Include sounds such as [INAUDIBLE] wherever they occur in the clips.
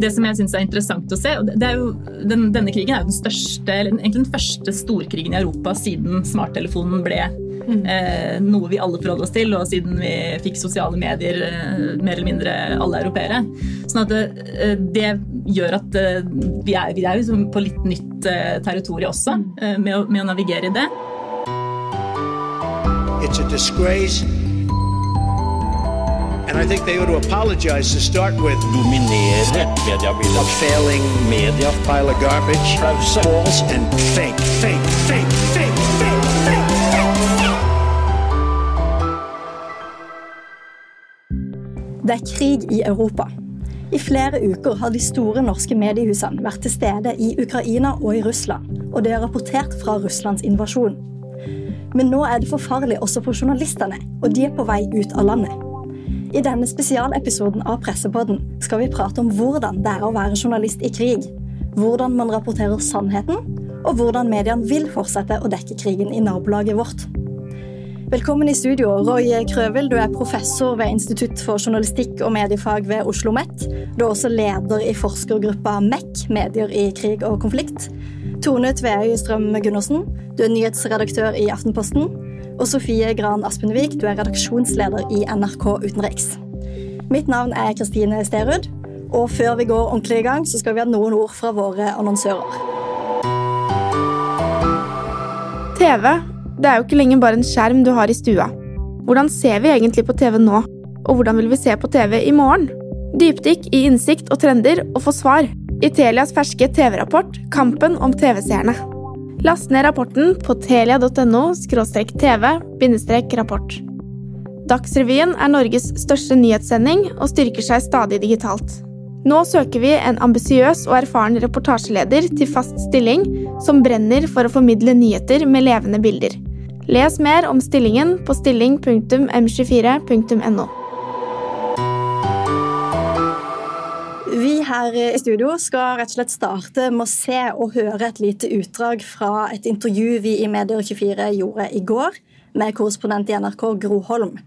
Det som jeg syns er interessant å se, og det er jo, den, Denne krigen er jo den største, eller egentlig den første storkrigen i Europa siden smarttelefonen ble mm. eh, noe vi alle forholder oss til, og siden vi fikk sosiale medier, eh, mer eller mindre alle europeere. Sånn at det, eh, det gjør at eh, vi er, vi er jo på litt nytt eh, territorium også, mm. med å, med å navigere i det. It's a disgrace And I think they ought to apologize to start with. Dominere mediebildet. A failing media. Pile of garbage. Pause. False and fake, fake, fake, fake, fake, fake. Det er krig i Europa. I flere uker har de store norske mediehusene vært til stede i Ukraina og i Russland, og det er rapportert fra Russlands invasjon. Men nå er det for farlig også for journalistene, og de er på vei ut av landet. I denne spesialepisoden av Pressepodden skal vi prate om hvordan det er å være journalist i krig. Hvordan man rapporterer sannheten, og hvordan mediene vil fortsette å dekke krigen i nabolaget vårt. Velkommen i studio, Roy Krøvel. Du er professor ved Institutt for journalistikk og mediefag ved Oslo OsloMet. Du er også leder i forskergruppa MEC, medier i krig og konflikt. Tone Tveøy Strøm Gundersen, du er nyhetsredaktør i Aftenposten. Og Sofie Gran Aspenvik, du er redaksjonsleder i NRK Utenriks. Mitt navn er Kristine Sterud, og før vi går ordentlig i gang, så skal vi ha noen ord fra våre annonsører. TV det er jo ikke lenger bare en skjerm du har i stua. Hvordan ser vi egentlig på TV nå? Og hvordan vil vi se på TV i morgen? Dypdykk i innsikt og trender og få svar i Telias ferske TV-rapport Kampen om TV-seerne. Last ned rapporten på telia.no tv-rapport. Dagsrevyen er Norges største nyhetssending og styrker seg stadig digitalt. Nå søker vi en ambisiøs og erfaren reportasjeleder til fast stilling som brenner for å formidle nyheter med levende bilder. Les mer om stillingen på stilling.m24.no. her i studio skal rett og slett starte med å se og høre et lite utdrag fra et intervju vi i Medier24 gjorde i går med korrespondent i NRK Gro Holm.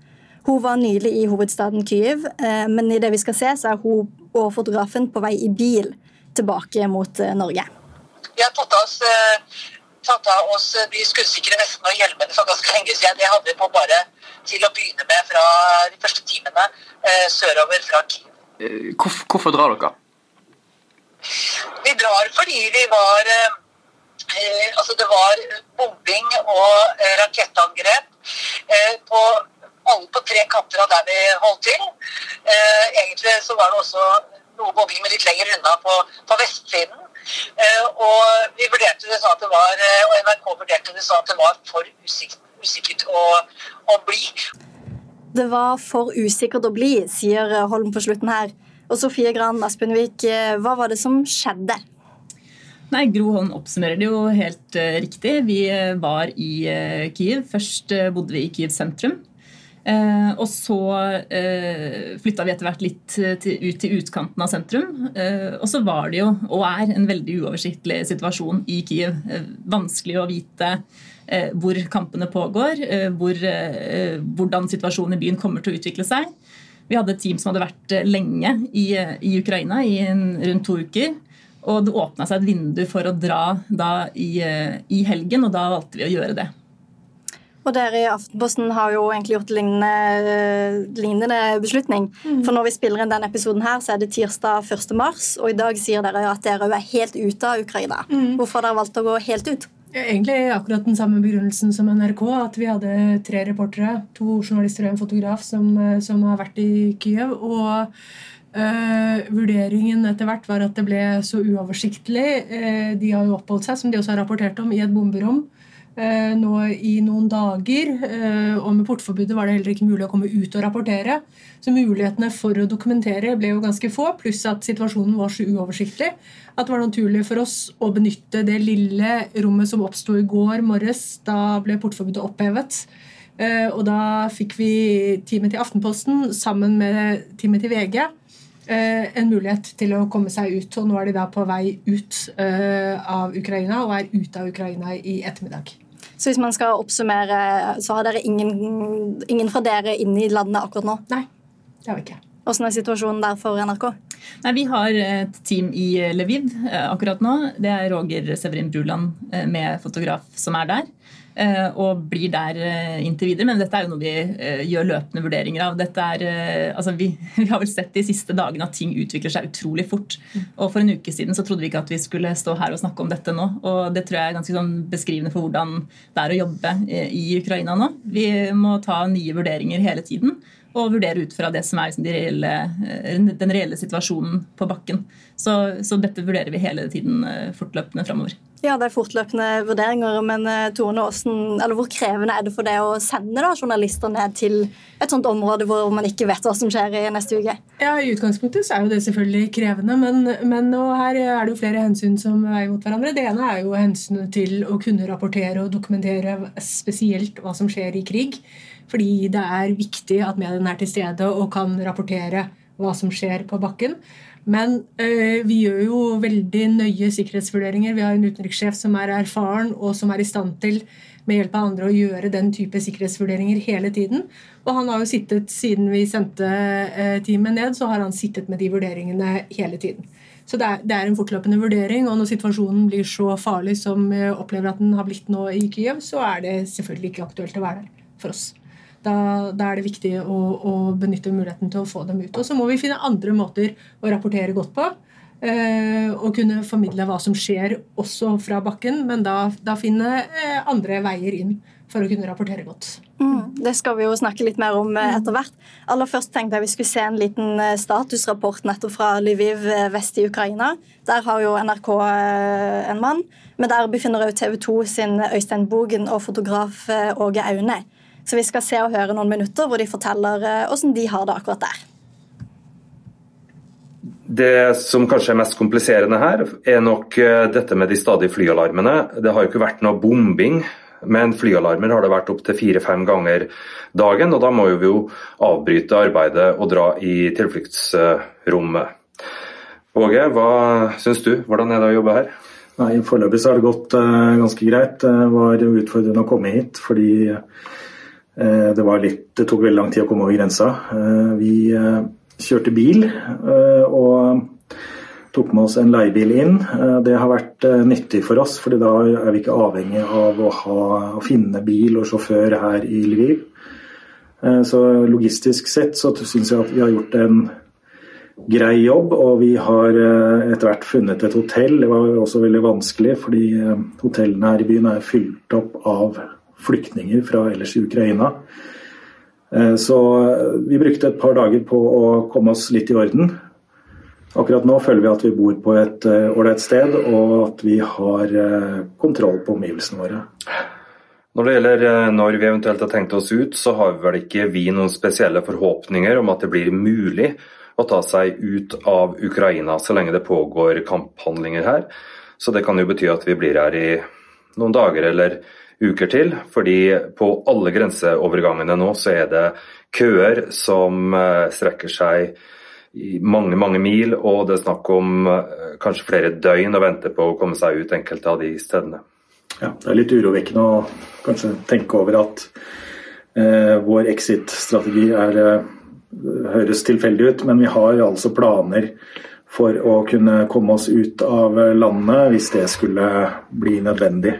Hun var nylig i hovedstaden Kyiv, eh, men i det vi skal se, så er hun og fotografen på vei i bil tilbake mot eh, Norge. Vi har tatt av oss, eh, tatt av oss de skuddsikre vestene og hjelmene for ganske lenge siden. Det hadde vi på bare til å begynne med fra de første timene sørover fra Kyiv. Hvorfor, hvorfor drar dere? Vi drar fordi vi var eh, eh, Altså, det var bombing og eh, rakettangrep eh, på alle på tre kanter av der vi holdt til. Eh, egentlig så var det også noe bombing, men litt lenger unna på, på vestsiden. og vi vurderte det sånn at det var, og NRK vurderte det sånn at det var for usikkert, usikkert å, å bli. Det var for usikkert å bli, sier Holm på slutten her. Og Sofie Gran Aspenvik, eh, hva var det som skjedde? Nei, Gro Holm oppsummerer det jo helt uh, riktig. Vi uh, var i Kiev. Først bodde vi i Kiev sentrum. og så flytta vi etter hvert litt til, ut til utkanten av sentrum. og så var det jo, og er, en veldig uoversiktlig situasjon i Kiev. vanskelig å vite Eh, hvor kampene pågår, eh, hvor, eh, hvordan situasjonen i byen kommer til å utvikle seg. Vi hadde et team som hadde vært lenge i, i Ukraina, i en, rundt to uker. Og det åpna seg et vindu for å dra da i, i, helgen, og da valgte vi å gjøre det. Og dere i Aftenposten har jo egentlig gjort lignende, lignende beslutning. Mm. For når vi spiller inn denne episoden her, så er det tirsdag 1. mars, og i dag sier dere at dere er helt ute av Ukraina. Mm. Hvorfor har dere valgt å gå helt ut? Egentlig akkurat den samme begrunnelsen som NRK. At vi hadde tre reportere, to journalister og en fotograf, som, eh, som har vært i Kyiv. Og øh, vurderingen etter hvert var at det ble så uoversiktlig. Eh, de har jo oppholdt seg, som de også har rapportert om, i et bomberom nå i noen dager. Øh, og med portforbudet var det heller ikke mulig å komme ut og rapportere. Så mulighetene for å dokumentere ble jo ganske få, pluss at situasjonen var så uoversiktlig at det var naturlig for oss å benytte det lille rommet som oppsto i går morges. Da ble portforbudet opphevet. Eh, og da fikk vi teamet til Aftenposten sammen med teamet til VG eh, en mulighet til å komme seg ut. Og nå er de da på vei ut eh, av Ukraina og er ute av Ukraina i ettermiddag. Så hvis man skal oppsummere, så har dere ingen, ingen fra dere inne i landet akkurat nå? Nei, det har vi ikke. Hvordan er situasjonen der for NRK? Nei, Vi har et team i Lviv akkurat nå. Det er Roger Severin Bruland med fotograf som er der. Eh, og blir der eh, inntil videre. Men dette er jo noe vi eh, gjør løpende vurderinger av. Er, altså vi, [LAUGHS] vi, har vel sett de siste dagene at ting utvikler seg utrolig fort. Og For en uke siden så trodde vi ikke at vi skulle stå her og snakke om dette nå. og Det tror jeg er ganske sånn beskrivende for hvordan det er å jobbe i Ukraina nå. Vi må ta nye vurderinger hele tiden og vurdere ut fra det som er liksom de reelle, den reelle situasjonen på bakken. Så, så dette vurderer vi hele tiden fortløpende framover. Ja, det er fortløpende vurderinger, men eh, Tone, hvordan, hvor krevende er det for deg å sende da, journalister ned til et sånt område hvor man ikke vet hva som skjer i neste uke? Ja, I utgangspunktet så er jo det selvfølgelig krevende, men, men her er det jo flere hensyn som veier mot hverandre. Det ene er jo hensynet til å kunne rapportere og dokumentere spesielt hva som skjer i krig. Fordi det er viktig at mediene er til stede og kan rapportere hva som skjer på bakken. Men øh, vi gjør jo veldig nøye sikkerhetsvurderinger. Vi har en utenrikssjef som er erfaren, og som er i stand til med hjelp av andre å gjøre den type sikkerhetsvurderinger hele tiden. Og han har jo sittet, siden vi sendte øh, teamet ned, så har han sittet med de vurderingene hele tiden. Så det er, det er, en fortløpende vurdering, og når situasjonen blir så farlig som vi opplever at den har blitt nå i Kyiv, så er det selvfølgelig ikke aktuelt å være der for oss. Da, da, er det viktig å, å, benytte muligheten til å få dem ut. Og så må vi finne andre måter å rapportere godt på. Eh, og kunne formidle hva som skjer også fra bakken, men da, da finne eh, andre veier inn for å kunne rapportere godt. Mm, det skal vi jo snakke litt mer om eh, etter hvert. Aller først tenkte jeg vi skulle se en liten eh, statusrapport nettopp fra Lviv eh, vest i Ukraina. Der har jo NRK en mann, men der befinner òg TV 2 sin Øystein Bogen og fotograf Åge Aune. Så vi skal se og høre noen minutter hvor de forteller hvordan eh, de har det akkurat der. Det som kanskje er mest kompliserende her, er nok eh, dette med de stadige flyalarmene. Det har jo ikke vært noe bombing, men flyalarmer har det vært opptil fire-fem ganger dagen. Og da må vi jo avbryte arbeidet og dra i tilfluktsrommet. Åge, hva syns du? Hvordan er det å jobbe her? Nei, Foreløpig har det gått uh, ganske greit. Det var utfordrende å komme hit fordi Eh, det, litt, det, tok veldig lang tid å komme over grensa. Eh, vi eh, kjørte bil og tok med oss en leiebil inn. Det har vært nyttig for oss, for da er vi ikke avhengig av å, ha, å finne bil og sjåfør her i Lviv. Så logistisk sett så syns jeg at vi har gjort en grei jobb, og vi har etter hvert funnet et hotell. Det var også veldig vanskelig, fordi hotellene her i byen er fylt opp av flyktninger fra ellers i Ukraina. Eh, så vi brukte et par dager på å komme oss litt i orden. Akkurat nå føler vi at vi bor på et eh, ålreit sted, og at vi har eh, kontroll på omgivelsene våre. Når det gjelder når vi eventuelt har tenkt oss ut, så har vel ikke vi noen spesielle forhåpninger om at det blir mulig å ta seg ut av Ukraina så lenge det pågår kamphandlinger her. Så det kan jo bety at vi blir her i noen dager eller uker til. Fordi på alle grenseovergangene nå så er det køer som eh, strekker seg i mange, mange mil, og det er snakk om eh, kanskje flere døgn å vente på å komme seg ut enkelte av de stedene. Ja, Det er litt urovekkende å kanskje tenke over at eh, vår exit-strategi eh, høres tilfeldig ut, men vi har altså planer for å kunne komme oss ut av landet hvis det skulle bli nødvendig.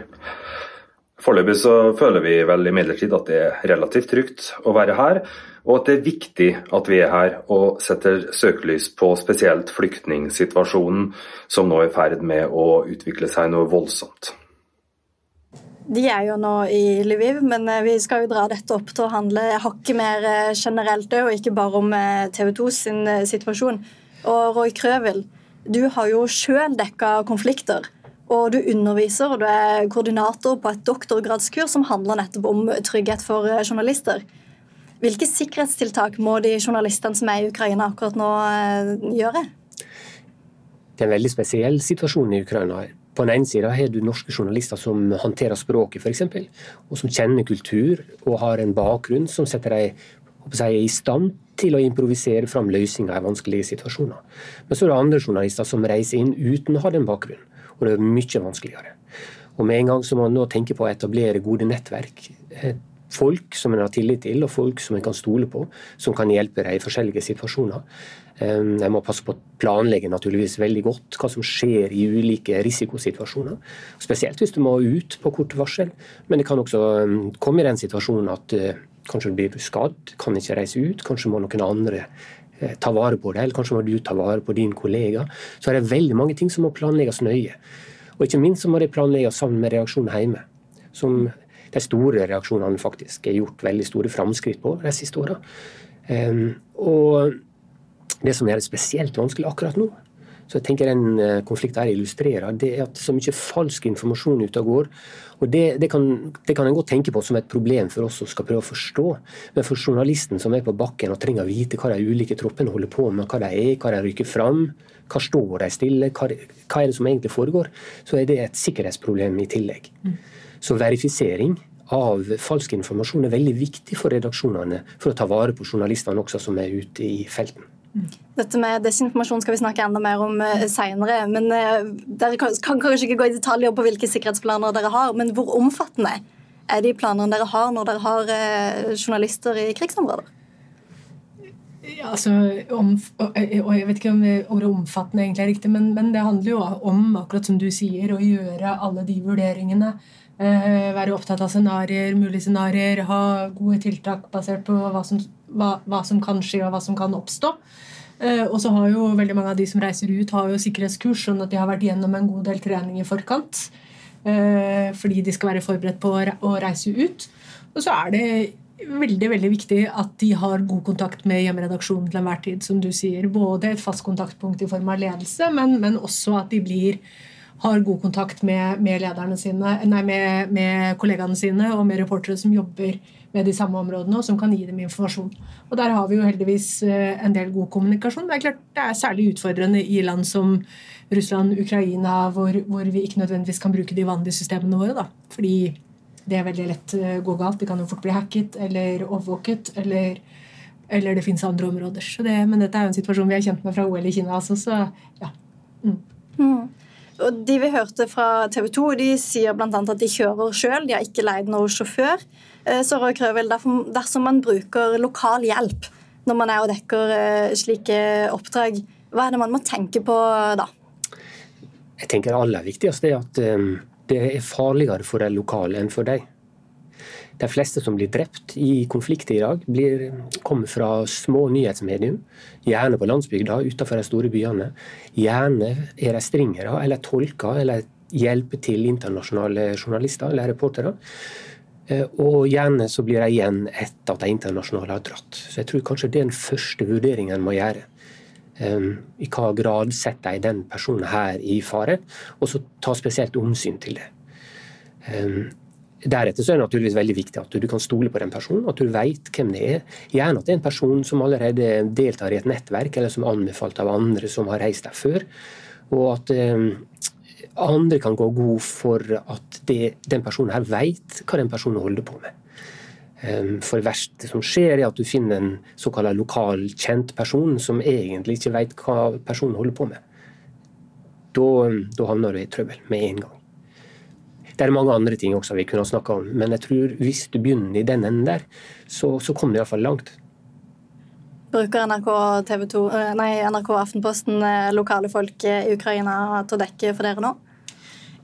Foreløpig så føler vi vel imidlertid at det er relativt trygt å være her, og at det er viktig at vi er her og setter søkelys på spesielt flyktningsituasjonen, som nå er i ferd med å utvikle seg noe voldsomt. De er jo nå i Lviv, men eh, vi skal jo dra dette opp til å handle hakket mer generelt generelt og ikke bare om eh, TV 2 sin situasjon. Og Roy Krøvel, du har jo sjøl dekka konflikter. Og du underviser og du er koordinator på et doktorgradskurs som handler nettopp om trygghet for eh, journalister. Hvilke sikkerhetstiltak må de journalistene som er i Ukraina akkurat nå eh, gjøre? Det er en veldig spesiell situasjon i Ukraina. På den ene sida har du norske journalister som håndterer språket, f.eks., og som kjenner kultur og har en bakgrunn som setter dem i stand til å improvisere fram løsninger i vanskelige situasjoner. Men så er det andre journalister som reiser inn uten å ha den bakgrunnen og det er mye vanskeligere. Og med en gang så må man nå tenke på å etablere gode nettverk. Eh, folk som en har tillit til, og folk som en kan stole på, som kan hjelpe deg i forskjellige situasjoner. Jeg må passe på å planlegge naturligvis veldig godt hva som skjer i ulike risikosituasjoner. Spesielt hvis du må ut på kort varsel. Men det kan også komme i den situasjonen at kanskje du blir skadd, kan ikke reise ut. Kanskje må noen andre ta vare på det, eller kanskje må du ta vare på din kollega. Så er det veldig mange ting som må planlegges nøye. Og ikke minst så må det planlegges sammen med reaksjonen hjemme. Som de store reaksjonene faktisk er gjort veldig store framskritt på de siste åra. Og det som er spesielt vanskelig akkurat nå, så jeg tenker den eh, konflikten her illustrerer, det er at så mye falsk informasjon ute og går. Og det, det, kan, det, kan en godt tenke på som et problem for oss som skal prøve å forstå. Men for journalisten som er på bakken og trenger å vite hva de ulike troppene holder på med, hva de er, hva de rykker fram, hva står de stille, hva, hva er det som egentlig foregår, så er det et sikkerhetsproblem i tillegg. Mm. Så verifisering av falsk informasjon er veldig viktig for redaksjonene for å ta vare på journalistene også som er ute i felten. Dette med desinformasjon skal vi snakke enda mer om uh, seinere. Men uh, Dere kan, kan, kanskje ikke gå i detaljer på hvilke sikkerhetsplaner dere har, men hvor omfattende er de planene dere har når dere har uh, journalister i krigsområder? Ja, altså, om, og Jeg vet ikke om ordet omfattende egentlig er riktig, men, men, det handler jo om akkurat som du sier, å gjøre alle de vurderingene. være opptatt av scenarier, mulige scenarier, ha gode tiltak basert på hva som hva, hva, som kan skje og hva som kan oppstå. Uh, og så har jo veldig mange av de som reiser ut, har jo sikkerhetskurs, sånn at de har vært gjennom en god del trening i forkant. Uh, fordi de skal være forberedt på å reise ut. Og så er det veldig veldig viktig at de har god kontakt med hjemmeredaksjonen til enhver tid. som du sier. Både et fast kontaktpunkt i form av ledelse, men, men også at de blir, har god kontakt med, med, sine, nei, med, med kollegaene sine og med reportere som jobber med de samme områdene, og som kan gi dem informasjon. Og Der har vi jo heldigvis eh, en del god kommunikasjon. Men Det er klart det er særlig utfordrende i land som Russland, Ukraina, hvor, hvor vi ikke nødvendigvis kan bruke de vanlige systemene våre. da. Fordi det er veldig lett eh, gå galt. Det kan jo fort bli hacket eller overvåket. eller eller det finnes andre områder. Det, men dette er jo en situasjon vi er kjent med fra OL i Kina. Altså, så ja. Mm. Mm. Og De vi hørte fra TV 2, de sier bl.a. at de kjører sjøl. De har ikke leid noen sjåfør. Eh, så Roy Krøvel, dersom man bruker lokal hjelp når man er og dekker eh, slike oppdrag, hva er det man må tenke på da? Jeg tenker Det aller viktigste er at eh, det er farligere for de lokale enn for deg. De fleste som blir drept i konflikter i dag, blir, kommer fra små nyhetsmedium. Gjerne på landsbygda utenfor de store byene. Gjerne er de stringere eller tolker eller hjelper til internasjonale journalister eller reportere. Eh, og gjerne så blir de igjen etter at de internasjonale har dratt. Så jeg tror kanskje det er den første vurderingen en må gjøre. I hva grad setter jeg den personen her i fare, og så ta spesielt omsyn til det. Deretter så er det naturligvis veldig viktig at du kan stole på den personen, at du vet hvem det er. Gjerne at det er en person som allerede deltar i et nettverk, eller som er anbefalt av andre som har reist der før. Og at andre kan gå god for at det, den personen her vet hva den personen holder på med. Ehm, for det verste som skjer, er at du finner en såkalt lokal kjent person som egentlig ikke vet hva personen holder på med. Da, da havner du i trøbbel med en gang. Det er mange andre ting også vi kunne snakka om, men jeg tror hvis du begynner i den enden der, så, så kommer du iallfall langt. Bruker NRK, TV 2, eh, nei, NRK Aftenposten eh, lokale folk i Ukraina til å dekke for dere nå?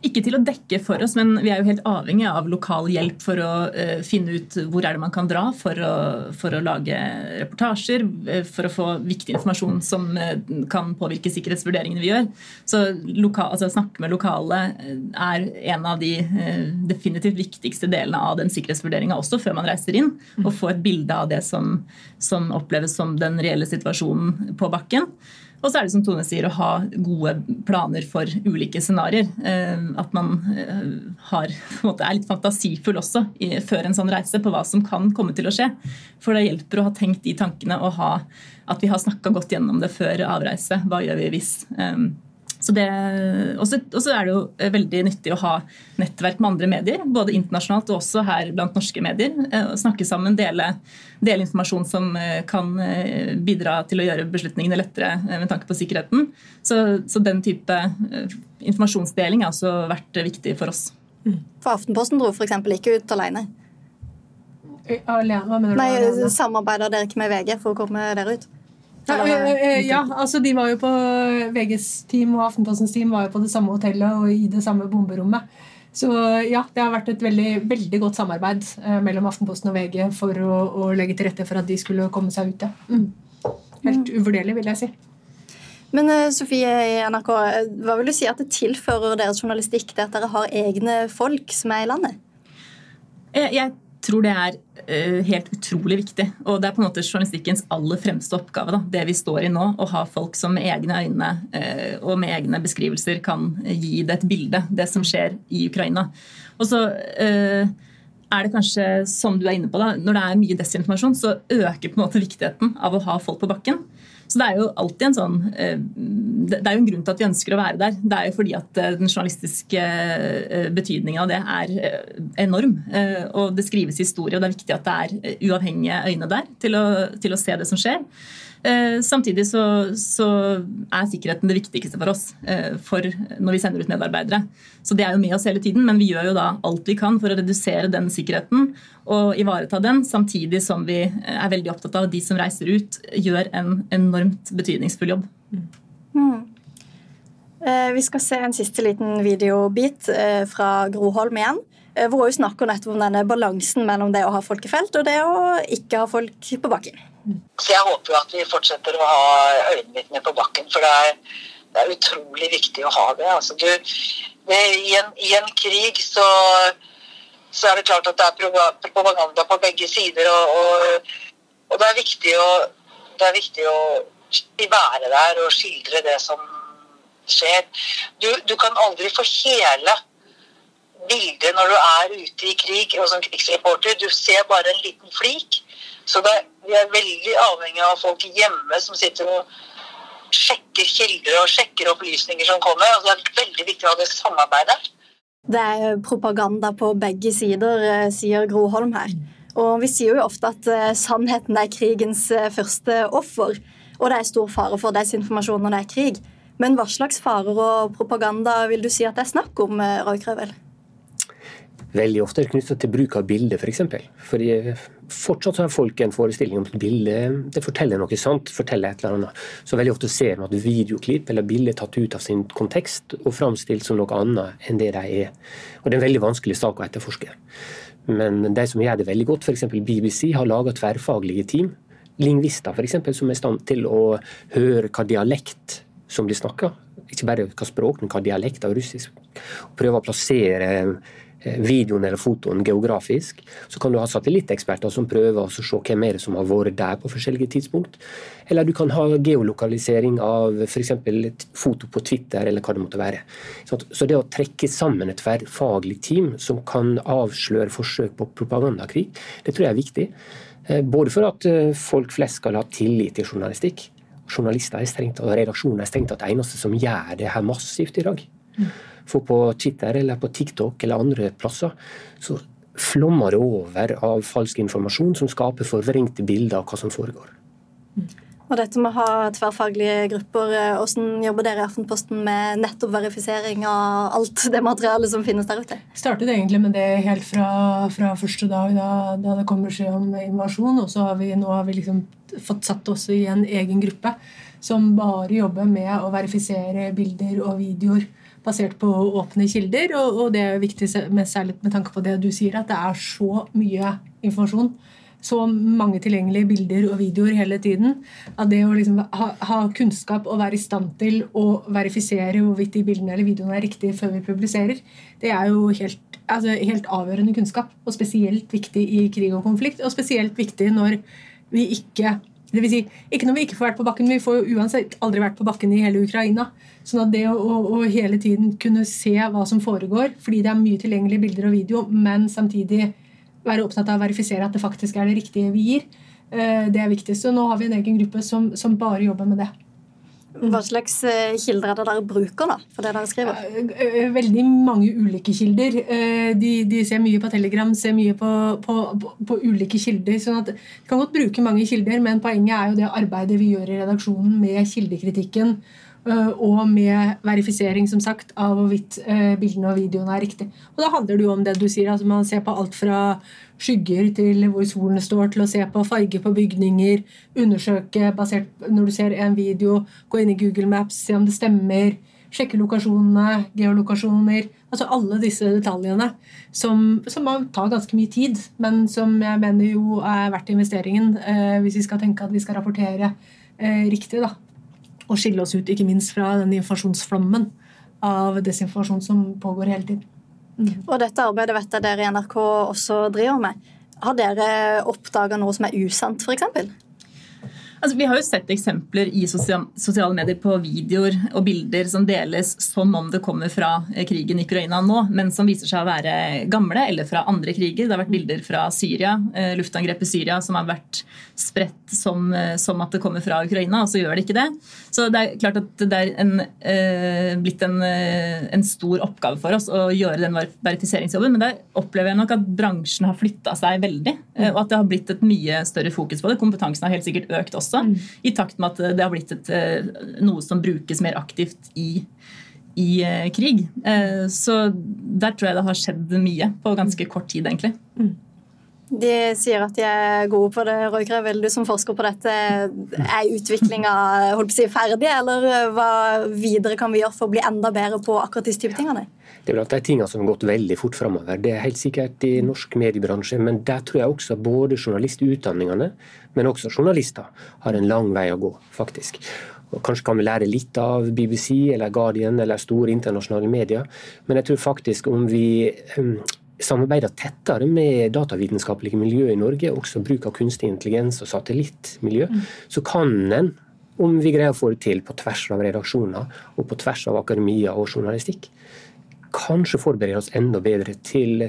Ikke til å dekke for oss, men vi er jo helt avhengig av lokal hjelp for å uh, finne ut hvor er det man kan dra for å, for å lage reportasjer, for å få viktig informasjon som uh, kan påvirke sikkerhetsvurderingene vi gjør. Så loka, altså, snakke med lokale er en av de uh, definitivt viktigste delene av den sikkerhetsvurderinga også før man reiser inn, og få et bilde av det som, som oppleves som den reelle situasjonen på bakken. Og så er det som Tone sier, å ha gode planer for ulike scenarioer. Eh, at man eh, har, måte, er litt fantasifull også før en sånn reise på hva som kan komme til å skje. For det hjelper å ha tenkt de tankene og ha, at vi har snakka godt gjennom det før avreise. Hva gjør vi hvis? Så det, også, også, er det jo eh, veldig nyttig å ha nettverk med andre medier, både internasjonalt og også her blant norske medier. Eh, snakke sammen, dele, dele informasjon som eh, kan bidra til å gjøre beslutningene lettere med tanke på sikkerheten. Så, så den type informasjonsdeling har også vært viktig for oss. For Aftenposten dro f.eks. ikke ut alene? Alene, mener du? Nei. Samarbeider dere ikke med VG for å komme dere ut? Ja, Eller- eh, eh, ja, altså de var jo på VGs team og Aftenpostens team var jo på det samme hotellet og i det samme bomberommet. Så ja, det har vært et veldig, veldig godt samarbeid eh, mellom Aftenposten og VG for å, å legge til rette for at de skulle komme seg ut. Ja. Mm. Helt uvurderlig, vil jeg si. Men eh, Sofie i NRK, eh, hva vil du si at det tilfører deres journalistikk det at dere har egne folk som er i landet? Jeg tror det er eh, helt utrolig viktig. Og det er på en måte journalistikkens aller fremste oppgave. Da, det vi står i nå. Å ha folk som med egne øyne eh, og med egne beskrivelser kan gi det et bilde, det som skjer i Ukraina. Og så eh, er det kanskje, som du er inne på, da, når det er mye desinformasjon, så øker på en måte viktigheten av å ha folk på bakken. Så det er jo alltid en sånn eh, Det er jo en grunn til at vi ønsker å være der. Det er jo fordi at eh, den journalistiske eh, betydningen av det er enorm. Og det skrives historie, og det er viktig at det er uavhengige øyne der til å, til å se det som skjer. Eh, Samtidig så, så er sikkerheten det viktigste for oss eh, for når vi sender ut medarbeidere. Så det er jo med oss hele tiden, men vi gjør jo da alt vi kan for å redusere den sikkerheten og ivareta den, samtidig som vi eh, er veldig opptatt av at de som reiser ut, gjør en enormt betydningsfull jobb. Mm. Vi skal se en siste liten videobit eh, fra Groholm igjen. Eh, Hvor hun snakker nettopp om denne balansen mellom det å ha folk i felt og det å ikke ha folk på bakken. Så jeg håper jo at vi fortsetter å ha øyenvitner på bakken, for det er, det er utrolig viktig å ha det. Altså, du, i, en, I en krig så, så er det klart at det er propaganda på begge sider, og, og, og det, er viktig å, det er viktig å være der og skildre det som skjer. Du, du kan aldri få hele bildet når du er ute i krig og som krigsreporter. Du ser bare en liten flik. Så det, vi er veldig avhengig av folk hjemme som sitter og sjekker kilder og sjekker opplysninger som kommer. Og det er veldig viktig å ha det samarbeidet. Det er propaganda på begge sider, eh, sier Groholm her. Og vi sier jo ofte at eh, sannheten er krigens eh, første offer. Og det er stor fare for desinformasjon når det er krig. Men hva slags farer og propaganda vil du si at det er snakk om, Roy Krøvel? Veldig ofte er knyttet til bruk av bilde, f.eks. For. Fordi fortsatt har folk en forestilling om at bildet det forteller noe sant. forteller et eller annet. Så veldig ofte ser man at videoklipp eller bilder er tatt ut av sin kontekst og framstilt som noe annet enn det de er. Og Det er en veldig vanskelig sak å etterforske. Men de som gjør det veldig godt, f.eks. BBC, har laga tverrfaglige team. Lingvister f.eks., som er i stand til å høre hva dialekt som de snakker. Ikke bare hva språk, men hva dialekt av russisk. Prøve å plassere videoen eller fotoen geografisk. Så kan du ha satellitteksperter som prøver å se hvem er det som har vært der på forskjellige tidspunkt. Eller du kan ha geolokalisering av f.eks. foto på Twitter, eller hva det måtte være. Så det å trekke sammen et tverrfaglig team som kan avsløre forsøk på propagandakrig, det tror jeg er viktig. Eh, Både for at eh, folk flest skal ha tillit til journalistikk. Journalister er strengt, og redaksjoner er strengt tatt eneste som gjør det her massivt i dag. For på Twitter eller på TikTok eller andre plasser så flommer det over av falsk informasjon som skaper forvrengte bilder av hva som foregår. Og dette med å ha tverrfaglige grupper, eh, hvordan jobber dere i Aftenposten med nettopp verifisering av alt det materialet som finnes der ute? Vi startet egentlig med det helt fra, fra første dag da, da det kom beskjed om invasjon. Og så har vi nå har vi liksom fått satt oss i en egen gruppe som bare jobber med å verifisere bilder og videoer basert på åpne kilder. Og, og det er jo viktig, med, særlig med tanke på det du sier, at det er så mye informasjon. Så mange tilgjengelige bilder og videoer hele tiden. At det å liksom ha, ha kunnskap og være i stand til å verifisere hvorvidt de bildene eller videoene er riktige før vi publiserer, det er jo helt, altså, helt avgjørende kunnskap. Og spesielt viktig i krig og konflikt. Og spesielt viktig når vi ikke det vil si, ikke når vi ikke får vært på bakken. Vi får jo uansett aldri vært på bakken i hele Ukraina. Sånn at det å, å hele tiden kunne se hva som foregår, fordi det er mye tilgjengelige bilder og video, men samtidig være opptatt av å verifisere at det faktisk er det riktige vi gir, eh, det er viktig. Så nå har vi en egen gruppe som, som bare jobber med det. Hva slags eh, kilder er det dere bruker da, for det dere skriver? Veldig mange ulike kilder. Eh, De, de ser mye på Telegram, ser mye på, på, på, på ulike kilder. sånn at Vi kan godt bruke mange kilder, men poenget er jo det arbeidet vi gjør i redaksjonen med kildekritikken. Og med verifisering som sagt, av hvorvidt bildene og videoene er riktig. Og Da handler det jo om det du sier. altså Man ser på alt fra skygger til hvor solen står, til å se på farge på bygninger, undersøke basert når du ser en video, gå inn i Google Maps, se om det stemmer, sjekke lokasjonene, geolokasjoner. Altså alle disse detaljene som, som tar ganske mye tid, men som jeg mener jo er verdt investeringen eh, hvis vi skal tenke at vi skal rapportere eh, riktig. da og skille oss ut ikke minst fra den informasjonsflommen av desinformasjon som pågår hele tiden. Mm. Og dette arbeidet vet jeg dere i NRK også driver med. Har dere oppdaga noe som er usant, f.eks.? Altså, vi har jo sett eksempler i sosiale medier på videoer og bilder som deles som om det kommer fra eh, krigen i Ukraina nå, men som viser seg å være gamle eller fra andre kriger. Det har vært bilder fra Syria, eh, luftangrep i Syria som har vært spredt som, eh, som, at det kommer fra Ukraina, og så gjør det ikke det. Så det er klart at det er en, eh, blitt en, en, stor oppgave for oss å gjøre den verifiseringsjobben, men der opplever jeg nok at bransjen har flytta seg veldig, og at det har blitt et mye større fokus på det. Kompetansen har helt sikkert økt også også. Mm. I takt med at det har blitt et, eh, noe som brukes mer aktivt i, i eh, krig. Eh, så der tror jeg det har skjedd mye på ganske kort tid, egentlig. Mm. De sier at de er gode på det. Roy vil du som forsker på dette, er utviklinga si, ferdig, eller hva videre kan vi gjøre for å bli enda bedre på akkurat disse type tingene? Det er blant de tingene som har gått veldig fort framover. Det er helt sikkert i norsk mediebransje, men der tror jeg også både journalistutdanningene, men også journalister, har en lang vei å gå, faktisk. Og kanskje kan vi lære litt av BBC eller Guardian eller store internasjonale medier, men jeg tror faktisk om vi samarbeider tettere med datavitenskapelige miljø i Norge, også bruk av kunstig intelligens og satellittmiljø, mm. så kan en, om vi greier å få det til på tvers av redaksjoner og på tvers av akademia og journalistikk, kanskje forberede oss enda bedre til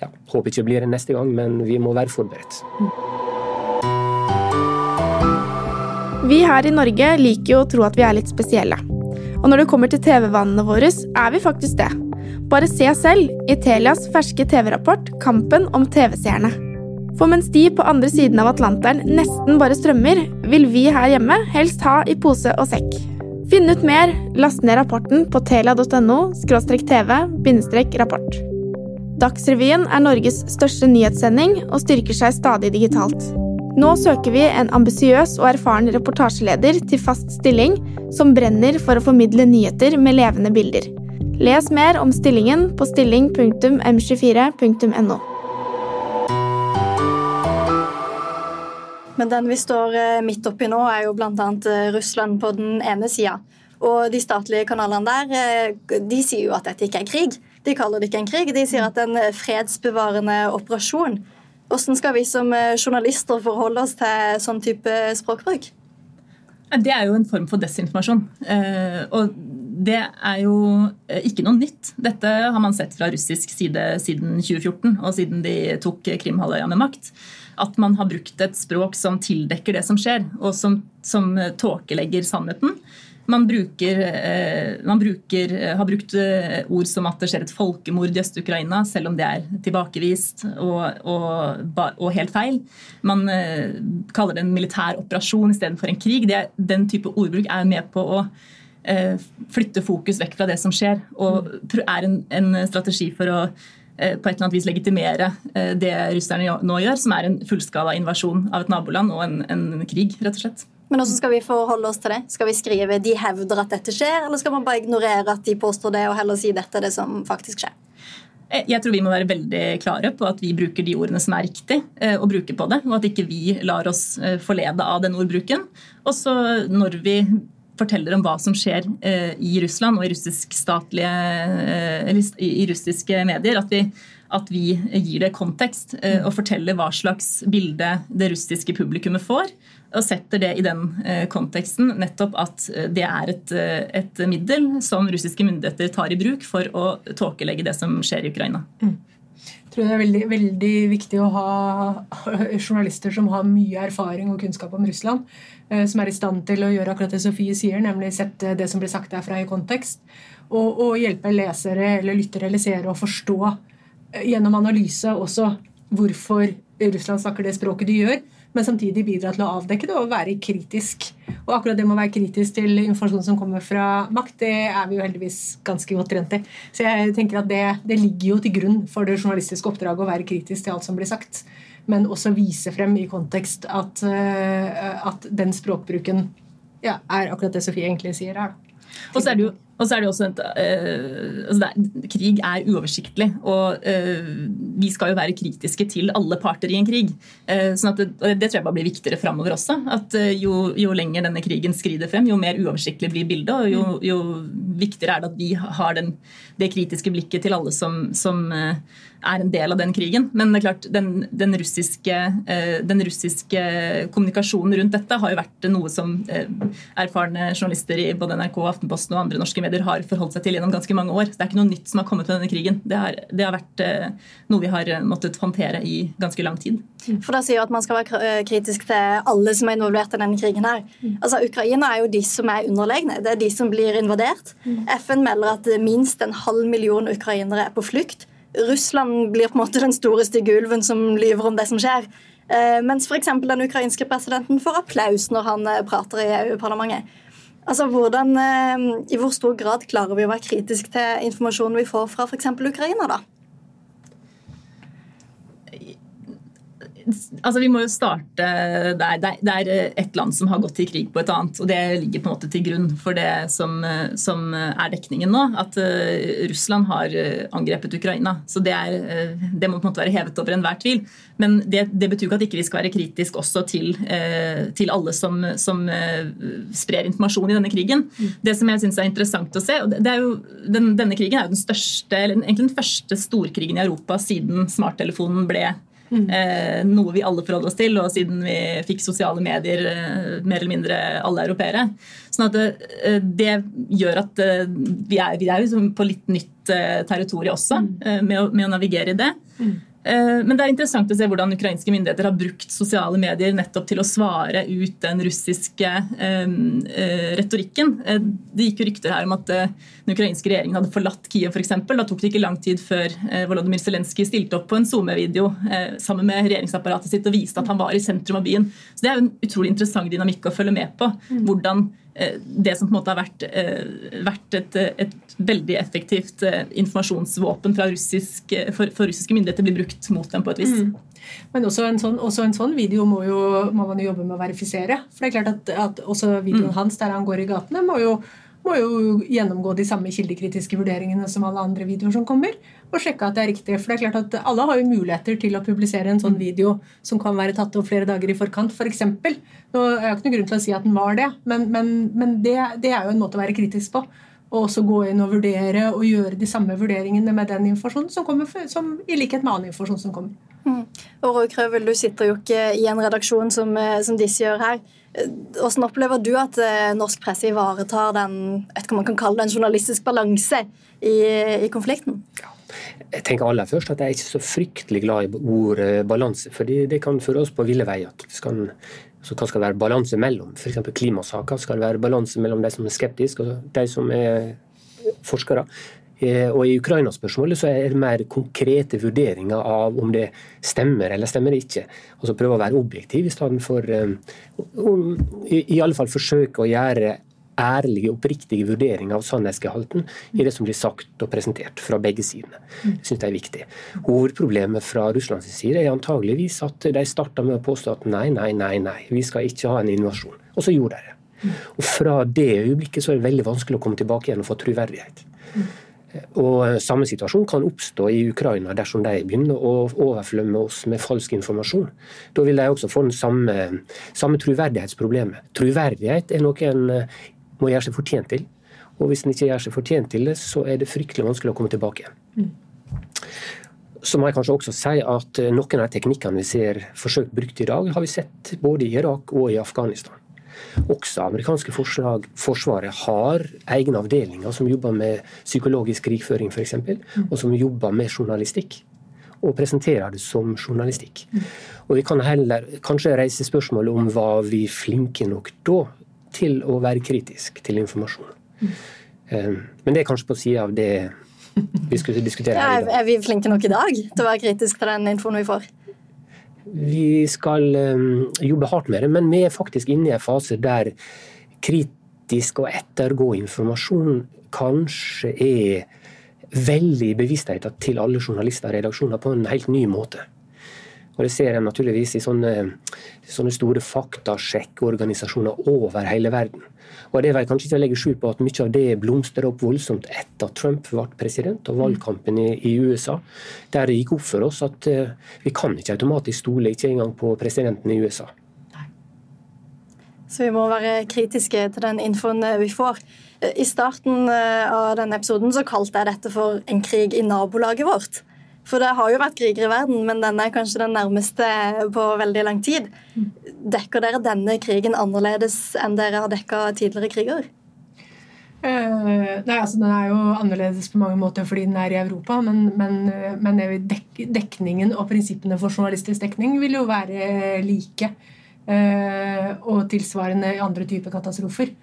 ja, Håper ikke det blir det neste gang, men vi må være forberedt. Vi her i Norge liker jo å tro at vi er litt spesielle. Og når det kommer til TV-vanene våre, er vi faktisk det. Bare se selv i Telias ferske TV-rapport 'Kampen om TV-seerne'. For mens de på andre siden av Atlanteren nesten bare strømmer, vil vi her hjemme helst ha i pose og sekk. Finn ut mer, last ned rapporten på telia.no tv-rapport. Dagsrevyen er Norges største nyhetssending og styrker seg stadig digitalt. Nå søker vi en ambisiøs og erfaren reportasjeleder til fast stilling som brenner for å formidle nyheter med levende bilder. Les mer om stillingen på stilling.m24.no. Men den vi står eh, midt oppi nå, er jo bl.a. Eh, Russland på den ene sida. Og de statlige kanalene der eh, de sier jo at dette ikke er krig. De kaller det ikke en krig, de sier at det er en fredsbevarende operasjon. Hvordan skal vi som journalister forholde oss til sånn type språkbruk? Det er jo en form for desinformasjon. Og det er jo eh, ikke noe nytt. Dette har man sett fra russisk side siden 2014 og siden de tok Krimhalvøya med makt. At man har brukt et språk som tildekker det som skjer, og som, som tåkelegger sannheten. Man, bruker, eh, man bruker, har brukt eh, ord som at det skjer et folkemord i Øst-Ukraina, selv om det er tilbakevist og, og, og, helt feil. Man kaller det en militær operasjon istedenfor en krig. Det, den type ordbruk er med på å Eh, flytte fokus vekk fra det som skjer, og er en, en strategi for å eh, på et eller annet vis legitimere eh, det russerne nå gjør, som er en fullskala invasjon av et naboland og en, en krig, rett og slett. Men hvordan skal vi forholde oss til det? Skal vi skrive 'de hevder at dette skjer', eller skal man bare ignorere at de påstår det, og heller si 'dette er det som faktisk skjer'? Jeg tror vi må være veldig klare på at vi bruker de ordene som er riktig å bruke på det, og at ikke vi lar oss forlede av den ordbruken. Og så når vi forteller om hva som skjer eh, i Russland og i, russisk statlige, eh, i russiske medier. At vi, at vi, gir det kontekst eh, og forteller hva slags bilde det russiske publikummet får. Og setter det i den konteksten nettopp at det er et, et middel som russiske myndigheter tar i bruk for å tåkelegge det som skjer i Ukraina. Mm. Jeg tror det er veldig, veldig viktig å ha [LAUGHS] journalister som har mye erfaring og kunnskap om Russland. Eh, som er i stand til å gjøre akkurat det Sofie sier, nemlig sette det som blir sagt derfra, i kontekst. Og, og hjelpe lesere eller lyttere eller seere å forstå eh, gjennom analyse også hvorfor Russland snakker det språket de gjør, men samtidig bidra til å avdekke det og være kritisk. Og akkurat det med å være kritisk til informasjon som kommer fra makt, det er vi jo heldigvis ganske godt trent i. Så jeg tenker at det, det ligger jo til grunn for det journalistiske oppdraget å være kritisk til alt som blir sagt, men også vise frem i kontekst at, uh, at den språkbruken ja, er akkurat det Sofie egentlig sier her. Og så er det jo og så er det også et, uh, altså er, Krig er uoversiktlig, og uh, vi skal jo være kritiske til alle parter i en krig. Uh, sånn det, det, tror jeg bare blir viktigere framover også. at jo, jo, lenger denne krigen skrider frem, jo mer uoversiktlig blir bildet, og jo, mm. jo viktigere er det at vi har den, det kritiske blikket til alle som, som er en del av den krigen. Men det er klart, den, den, russiske, eh, den, russiske, kommunikasjonen rundt dette har jo vært noe som eh, erfarne journalister i både NRK, Aftenposten og andre norske medier har forholdt seg til gjennom ganske mange år. Så det er ikke noe nytt som har kommet med denne krigen. Det har, det har vært eh, noe vi har måttet håndtere i ganske lang tid. For da sier jo at man skal være kritisk til alle som er involvert i denne krigen. her. Altså, Ukraina er jo de som er underlegne. Det er de som blir invadert. FN melder at minst en halv million ukrainere er på flukt. Russland blir på en måte den store stygge ulven som lyver om det som skjer. Eh, mens f.eks. den ukrainske presidenten får applaus når han eh, prater i EU-parlamentet. Altså, hvordan, eh, I hvor stor grad klarer vi å være kritiske til informasjonen vi får fra f.eks. Ukraina? da? Altså Vi må jo starte der. Det er et land som har gått til krig på et annet. og Det ligger på en måte til grunn for det som, som er dekningen nå. At Russland har eh, angrepet Ukraina. Så det, er, det, må på en måte være hevet over enhver tvil. Men det, det betyr ikke at ikke vi ikke skal være kritisk også til, til alle som, som sprer informasjon i denne krigen. Mm. Det som jeg syns er interessant å se, og det er jo, den, Denne krigen er jo den største, eller egentlig den første storkrigen i Europa siden smarttelefonen ble Mm. Eh, noe vi alle forholder oss til, og siden vi fikk sosiale medier, eh, mer eller mindre alle europeere. Sånn at det, eh, det gjør at eh, vi er, vi er på litt nytt eh, territorium også, mm. med, å, med, å, navigere i det. Mm. Eh, men det er interessant å se hvordan ukrainske myndigheter har brukt sosiale medier nettopp til å svare ut den russiske eh, eh, retorikken. Det gikk jo rykter her om at den ukrainske regjeringen hadde forlatt Kiev f.eks. Da tok det ikke lang tid før Volodymyr Zelenskyj stilte opp på en SoMe-video sammen med regjeringsapparatet sitt og viste at han var i sentrum av byen. Så Det er jo en utrolig interessant dynamikk å følge med på. Mm. hvordan det som på en måte har vært, eh, vært et, et, veldig effektivt eh, informasjonsvåpen russisk, for, for, russiske myndigheter, blir brukt mot dem på et vis. Mm. Men også en, sånn, også en, sånn, video må, jo, må man jo jobbe med å verifisere. For det er klart at, at også videoen mm. hans der han går i gatene, må jo må jo gjennomgå de samme kildekritiske vurderingene som alle andre videoer som kommer, og sjekke at det er riktig. For det er klart at alle har jo muligheter til å publisere en sånn video som kan være tatt opp flere dager i forkant, f.eks. For eksempel. Nå er jeg ikke noen grunn til å si at den var det, men, men, men det, det, er jo en måte å være kritisk på. Og også gå inn og vurdere og gjøre de samme vurderingene med den informasjonen som kommer, som, i likhet med annen informasjon som kommer. Mm. Og Roy Krøvel, du sitter jo ikke i en redaksjon som, eh, som disse gjør her. Hvordan opplever du at eh, norsk presse ivaretar den, man kan kalle det, en journalistisk balanse i, i konflikten? Ja. Jeg tenker aller først at jeg er ikke så fryktelig glad i ordet balanse. for det kan føre oss på ville veier. Skal, så hva skal være balanse mellom? F.eks. klimasaker. Skal det være balanse mellom de som er skeptiske og de som er forskere? Eh, og I Ukraina-spørsmålet så er det mer konkrete vurderinger av om det stemmer eller stemmer ikke. Altså Prøve å være objektiv i stedet for um, i, i alle fall forsøke å gjøre ærlige, oppriktige vurderinger av sannhetsgehalten i det som blir sagt og presentert fra begge sidene. Det synes jeg er viktig. Hovedproblemet fra Russlands side er antageligvis at de starta med å påstå at nei, nei, nei, nei, vi skal ikke ha en invasjon. Og så gjorde de det. Og Fra det øyeblikket så er det veldig vanskelig å komme tilbake igjen og få troverdighet. Og Samme situasjon kan oppstå i Ukraina dersom de begynner å overflømme oss med falsk informasjon. Da vil de også få den samme, samme troverdighetsproblemet. Troverdighet er noe en eh, må gjøre seg fortjent til. Og hvis en ikke gjør seg fortjent til det, så er det fryktelig vanskelig å komme tilbake. Mm. Så må jeg kanskje også si at eh, noen av de teknikkene vi ser forsøkt brukt i dag, har vi sett både i Irak og i Afghanistan. Også amerikanske forslag, forsvaret har egne avdelinger som jobber med psykologisk krigføring f.eks., og som jobber med journalistikk. Og presenterer det som journalistikk. Og Vi kan heller kanskje reise spørsmål om var vi flinke nok da til å være kritisk til informasjon. Mm. men det er kanskje på sida av det vi skulle diskutere her i dag. Er vi flinke nok i dag til å være kritiske til den infoen vi får? Vi skal um, jobbe hardt med det, men vi er faktisk inne i en fase der kritisk å ettergå informasjon kanskje er veldig bevisstheten til alle journalister og redaksjoner på en helt ny måte. Og Det ser en naturligvis i sånne, sånne store faktasjekkorganisasjoner over hele verden. Og Det vil kanskje ikke legge skjul på at mye av det blomstrer opp voldsomt etter at Trump ble president og valgkampen i, i USA. Der det gikk opp for oss at uh, vi kan ikke automatisk stole ikke engang på presidenten i USA. Så vi må være kritiske til den infoen vi får. I starten eh, av denne episoden så kalte jeg dette for en krig i nabolaget vårt. For det har jo vært kriger i verden, men denne er kanskje den nærmeste på veldig lang tid. Dekker dere denne krigen annerledes enn dere har dekka tidligere kriger? Uh, nei, altså Den er jo annerledes på mange måter fordi den er i Europa, men, men, men dek, dekningen og prinsippene for journalistisk dekning vil jo være like. Uh, og tilsvarende i andre typer katastrofer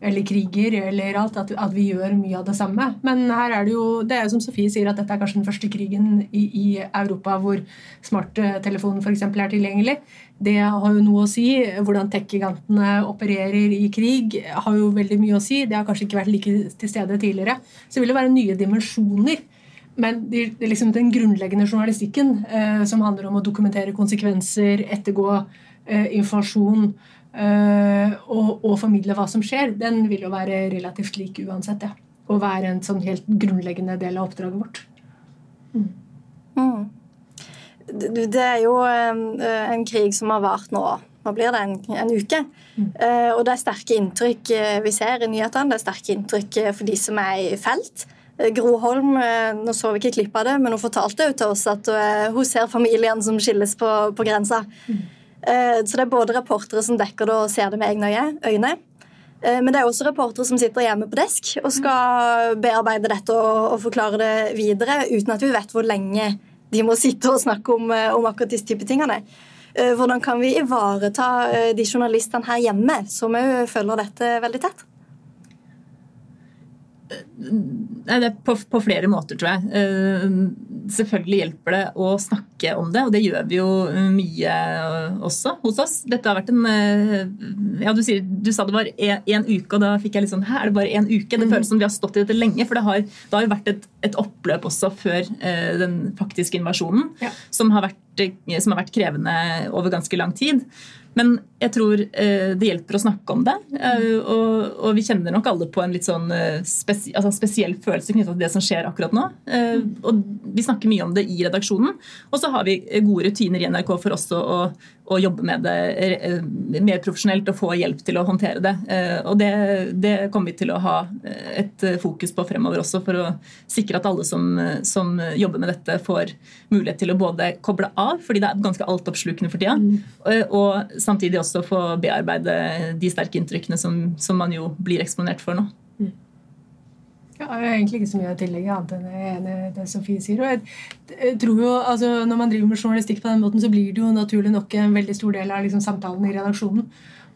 eller kriger eller alt, at, at, vi gjør mye av det samme. Men her er det jo det er jo som Sofie sier, at dette er kanskje den første krigen i, i Europa hvor smarttelefonen f.eks. er tilgjengelig. Det har jo noe å si. Hvordan tech-gigantene opererer i krig, har jo veldig mye å si. Det har kanskje ikke vært like til stede tidligere. Så det vil jo være nye dimensjoner. Men det, er liksom den grunnleggende journalistikken, eh, som handler om å dokumentere konsekvenser, ettergå eh, informasjon og, og, formidle hva som skjer, den vil jo være relativt lik uansett. Ja. Og være en sånn helt grunnleggende del av oppdraget vårt. Mm. Mm. Det er jo en, eh, en, krig som har vart nå Nå blir det? En, en uke. Mm. Uh, og det er sterke inntrykk vi ser i nyhetene. Det er sterke inntrykk for de som er i felt. Gro Holm nå så vi ikke klipp av det, men hun fortalte jo til oss at hun ser familien som skilles på, på grensa. Mm. Eh, så det er både reportere som dekker det og ser det med egne øyne. Eh, men det er også reportere som sitter hjemme på desk og skal bearbeide dette og, forklare det videre uten at vi vet hvor lenge de må sitte og snakke om, eh, om akkurat disse type tingene. Hvordan kan vi ivareta de journalistene her hjemme som òg følger dette veldig tett? På, på, flere måter, tror jeg. Uh, selvfølgelig hjelper det å snakke om det, og det gjør vi jo mye også hos oss. Dette har vært en Ja, du, sier, du sa det var én uke, og da fikk jeg litt sånn Hæ, er det bare én uke? Det føles som vi har stått i dette lenge, for det har, det har vært et, et, oppløp også før den faktiske invasjonen, ja. som, har vært, som har vært krevende over ganske lang tid. Men jeg tror eh, det hjelper å snakke om det. Eh, og, vi kjenner nok alle på en litt sånn eh, altså spesiell følelse knytta til det som skjer akkurat nå. Og vi snakker mye om det i redaksjonen. Og så har vi gode rutiner i NRK for også å, å jobbe med det eh, mer profesjonelt og få hjelp til å håndtere det. Eh, og det, det, kommer vi til å ha et fokus på fremover også, for å sikre at alle som, som jobber med dette, får mulighet til å både koble av, fordi det er ganske altoppslukende for tida, mm. og samtidig også få bearbeide de sterke inntrykkene som, som man jo blir eksponert for nå. Mm. Jeg har egentlig ikke så mye å tillegge annet enn det Sofie sier. og jeg tror jo, altså Når man driver med journalistikk på den måten, så blir det jo naturlig nok en veldig stor del av liksom, samtalen i redaksjonen.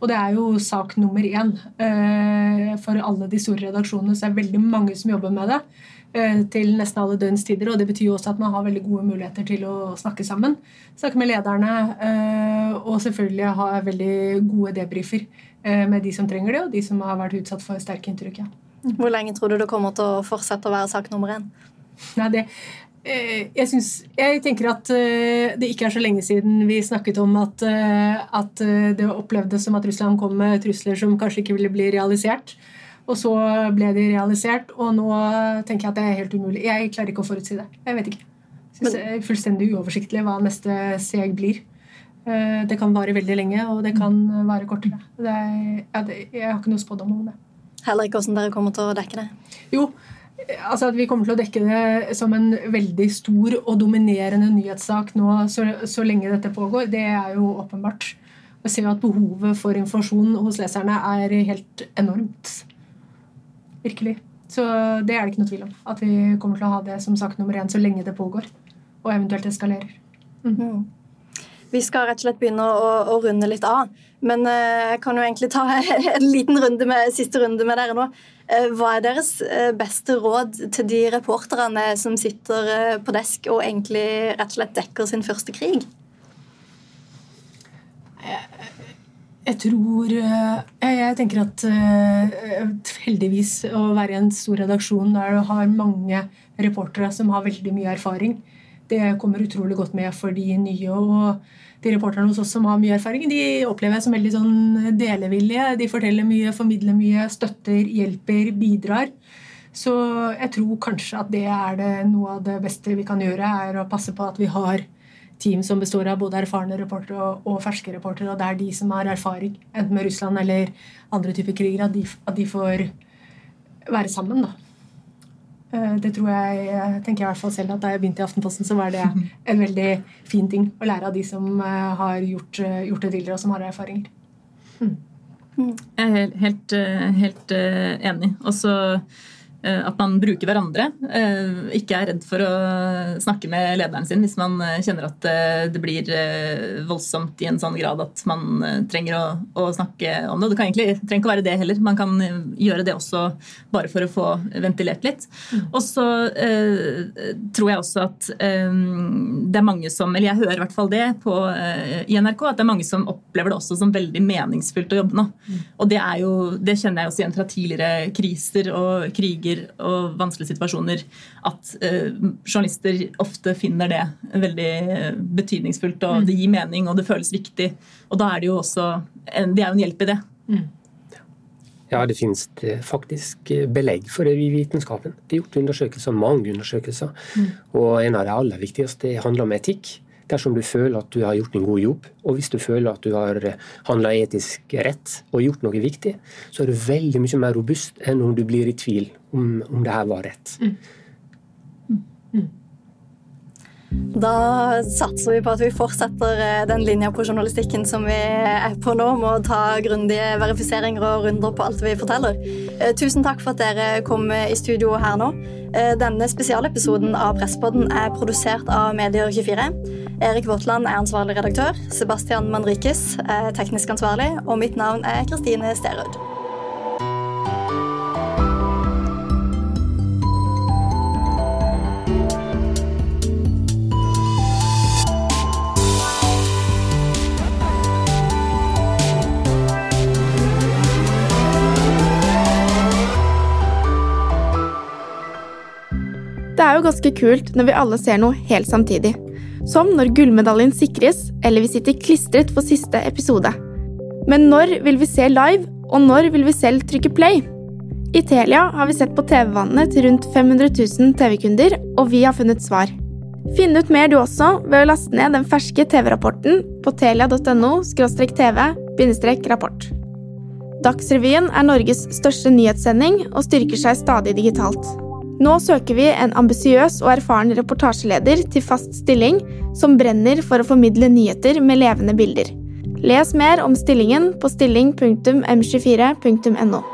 Og det er jo sak nummer én. Eh, for alle de store redaksjonene så er det veldig mange som jobber med det. Eh, til nesten alle døgnstider, og Det betyr jo også at man har veldig gode muligheter til å snakke sammen. Snakke med lederne, eh, og selvfølgelig ha veldig gode debrifer med de som trenger det, og de som har vært utsatt for sterke inntrykk. ja. Hvor lenge tror du det kommer til å fortsette å være sak nummer én? Nei, det, eh, jeg, synes, jeg, tenker at eh, det ikke er så lenge siden vi snakket om at, eh, at det opplevdes som at Russland kom med trusler som kanskje ikke ville bli realisert. Og så ble de realisert, og nå tenker jeg at det er helt umulig. Jeg klarer ikke å forutsi det. Jeg vet ikke. Synes det er fullstendig uoversiktlig hva neste steg blir. Det kan vare veldig lenge, og det kan vare kortere. Er, jeg har ikke noe spådom om det. Heller ikke hvordan dere kommer til å dekke det? Jo, altså at vi kommer til å dekke det som en veldig stor og dominerende nyhetssak nå så, så lenge dette pågår, det er jo åpenbart. Jeg ser jo at behovet for informasjon hos leserne er helt enormt. Virkelig. Så det er det ikke noe tvil om. At vi kommer til å ha det som sak nummer én så lenge det pågår. Og eventuelt eskalerer. Mm Mm. Vi skal rett og slett begynne å, å runde litt av. Men eh, jeg kan jo egentlig ta [LAUGHS] en liten runde med, siste runde med dere nå. Eh, hva er deres eh, beste råd til de reporterne som sitter på desk og egentlig rett og slett dekker sin første krig? Jeg tror Jeg tenker at heldigvis å være i en stor redaksjon der du har mange reportere som har veldig mye erfaring, det kommer utrolig godt med for de nye. og de reporterne hos oss som har mye erfaring, de opplever jeg som veldig sånn delevillige. De forteller mye, formidler mye, støtter, hjelper, bidrar. Så jeg tror kanskje at det er det noe av det beste vi kan gjøre, er å passe på at vi har team som består av både erfarne reportere og, og, ferske reportere. Og det er de som har erfaring, enten med Russland eller andre typer kriger, at de, at de får være sammen. da. Eh, det tror jeg, tenker jeg i hvert fall selv at Da jeg begynte i Aftenposten, så var det [LAUGHS] en veldig fin ting å lære av de som eh, har gjort, eh, gjort det tidligere, og som har erfaringer. Mm. Jeg er helt, helt, helt enig. Og så at man bruker hverandre. Eh, ikke er redd for å snakke med lederen sin hvis man eh, kjenner at det blir voldsomt i en sånn grad at man trenger å, å snakke om det. Det kan egentlig, trenger ikke å være det heller. Man kan gjøre det også bare for å få ventilert litt. Og så eh, tror jeg også at eh, det er mange som Eller jeg hører i hvert fall det på, eh, i NRK, at det er mange som opplever det også som veldig meningsfylt å jobbe nå. Og det, er jo, det kjenner jeg også igjen fra tidligere kriser og kriger kriger og vanskelige situasjoner at eh, journalister ofte finner det veldig betydningsfullt, og mm. det gir mening, og det føles viktig. Og da er det jo også en, det er jo en hjelp i det. Mm. Ja, det finnes faktisk belegg for det i vitenskapen. Det er gjort undersøkelser, mange undersøkelser. Mm. Og en av de aller viktigste handler om etikk dersom du føler at du har gjort en god jobb, og hvis du føler at du har handla etisk rett og gjort noe viktig, så er du veldig mye mer robust enn om du blir i tvil om, om det her var rett. Mm. Mm. Da satser vi på at vi fortsetter eh, den linja på journalistikken som vi er på nå, med å ta grundige verifiseringer og runder på alt vi forteller. Eh, tusen takk for at dere kom i studio her nå. Eh, denne spesialepisoden av Presspodden er produsert av Medier24. Erik Våtland er ansvarlig redaktør. Sebastian Manrikes er teknisk ansvarlig. Og mitt navn er Kristine Sterud. Er jo ganske kult når vi alle ser noe helt samtidig. Som når gullmedaljen sikres, eller vi sitter klistret for siste episode. Men når vil vi se live, og når vil vi selv trykke play? I Telia har vi sett på TV-vannene til rundt 500 000 TV-kunder, og vi har funnet svar. Finn ut mer du også ved å laste ned den ferske TV-rapporten på telia.no tv-rapport. Dagsrevyen er Norges største nyhetssending og styrker seg stadig digitalt. Nå søker vi en ambisiøs og erfaren reportasjeleder til fast stilling som brenner for å formidle nyheter med levende bilder. Les mer om stillingen på stilling.m24.no.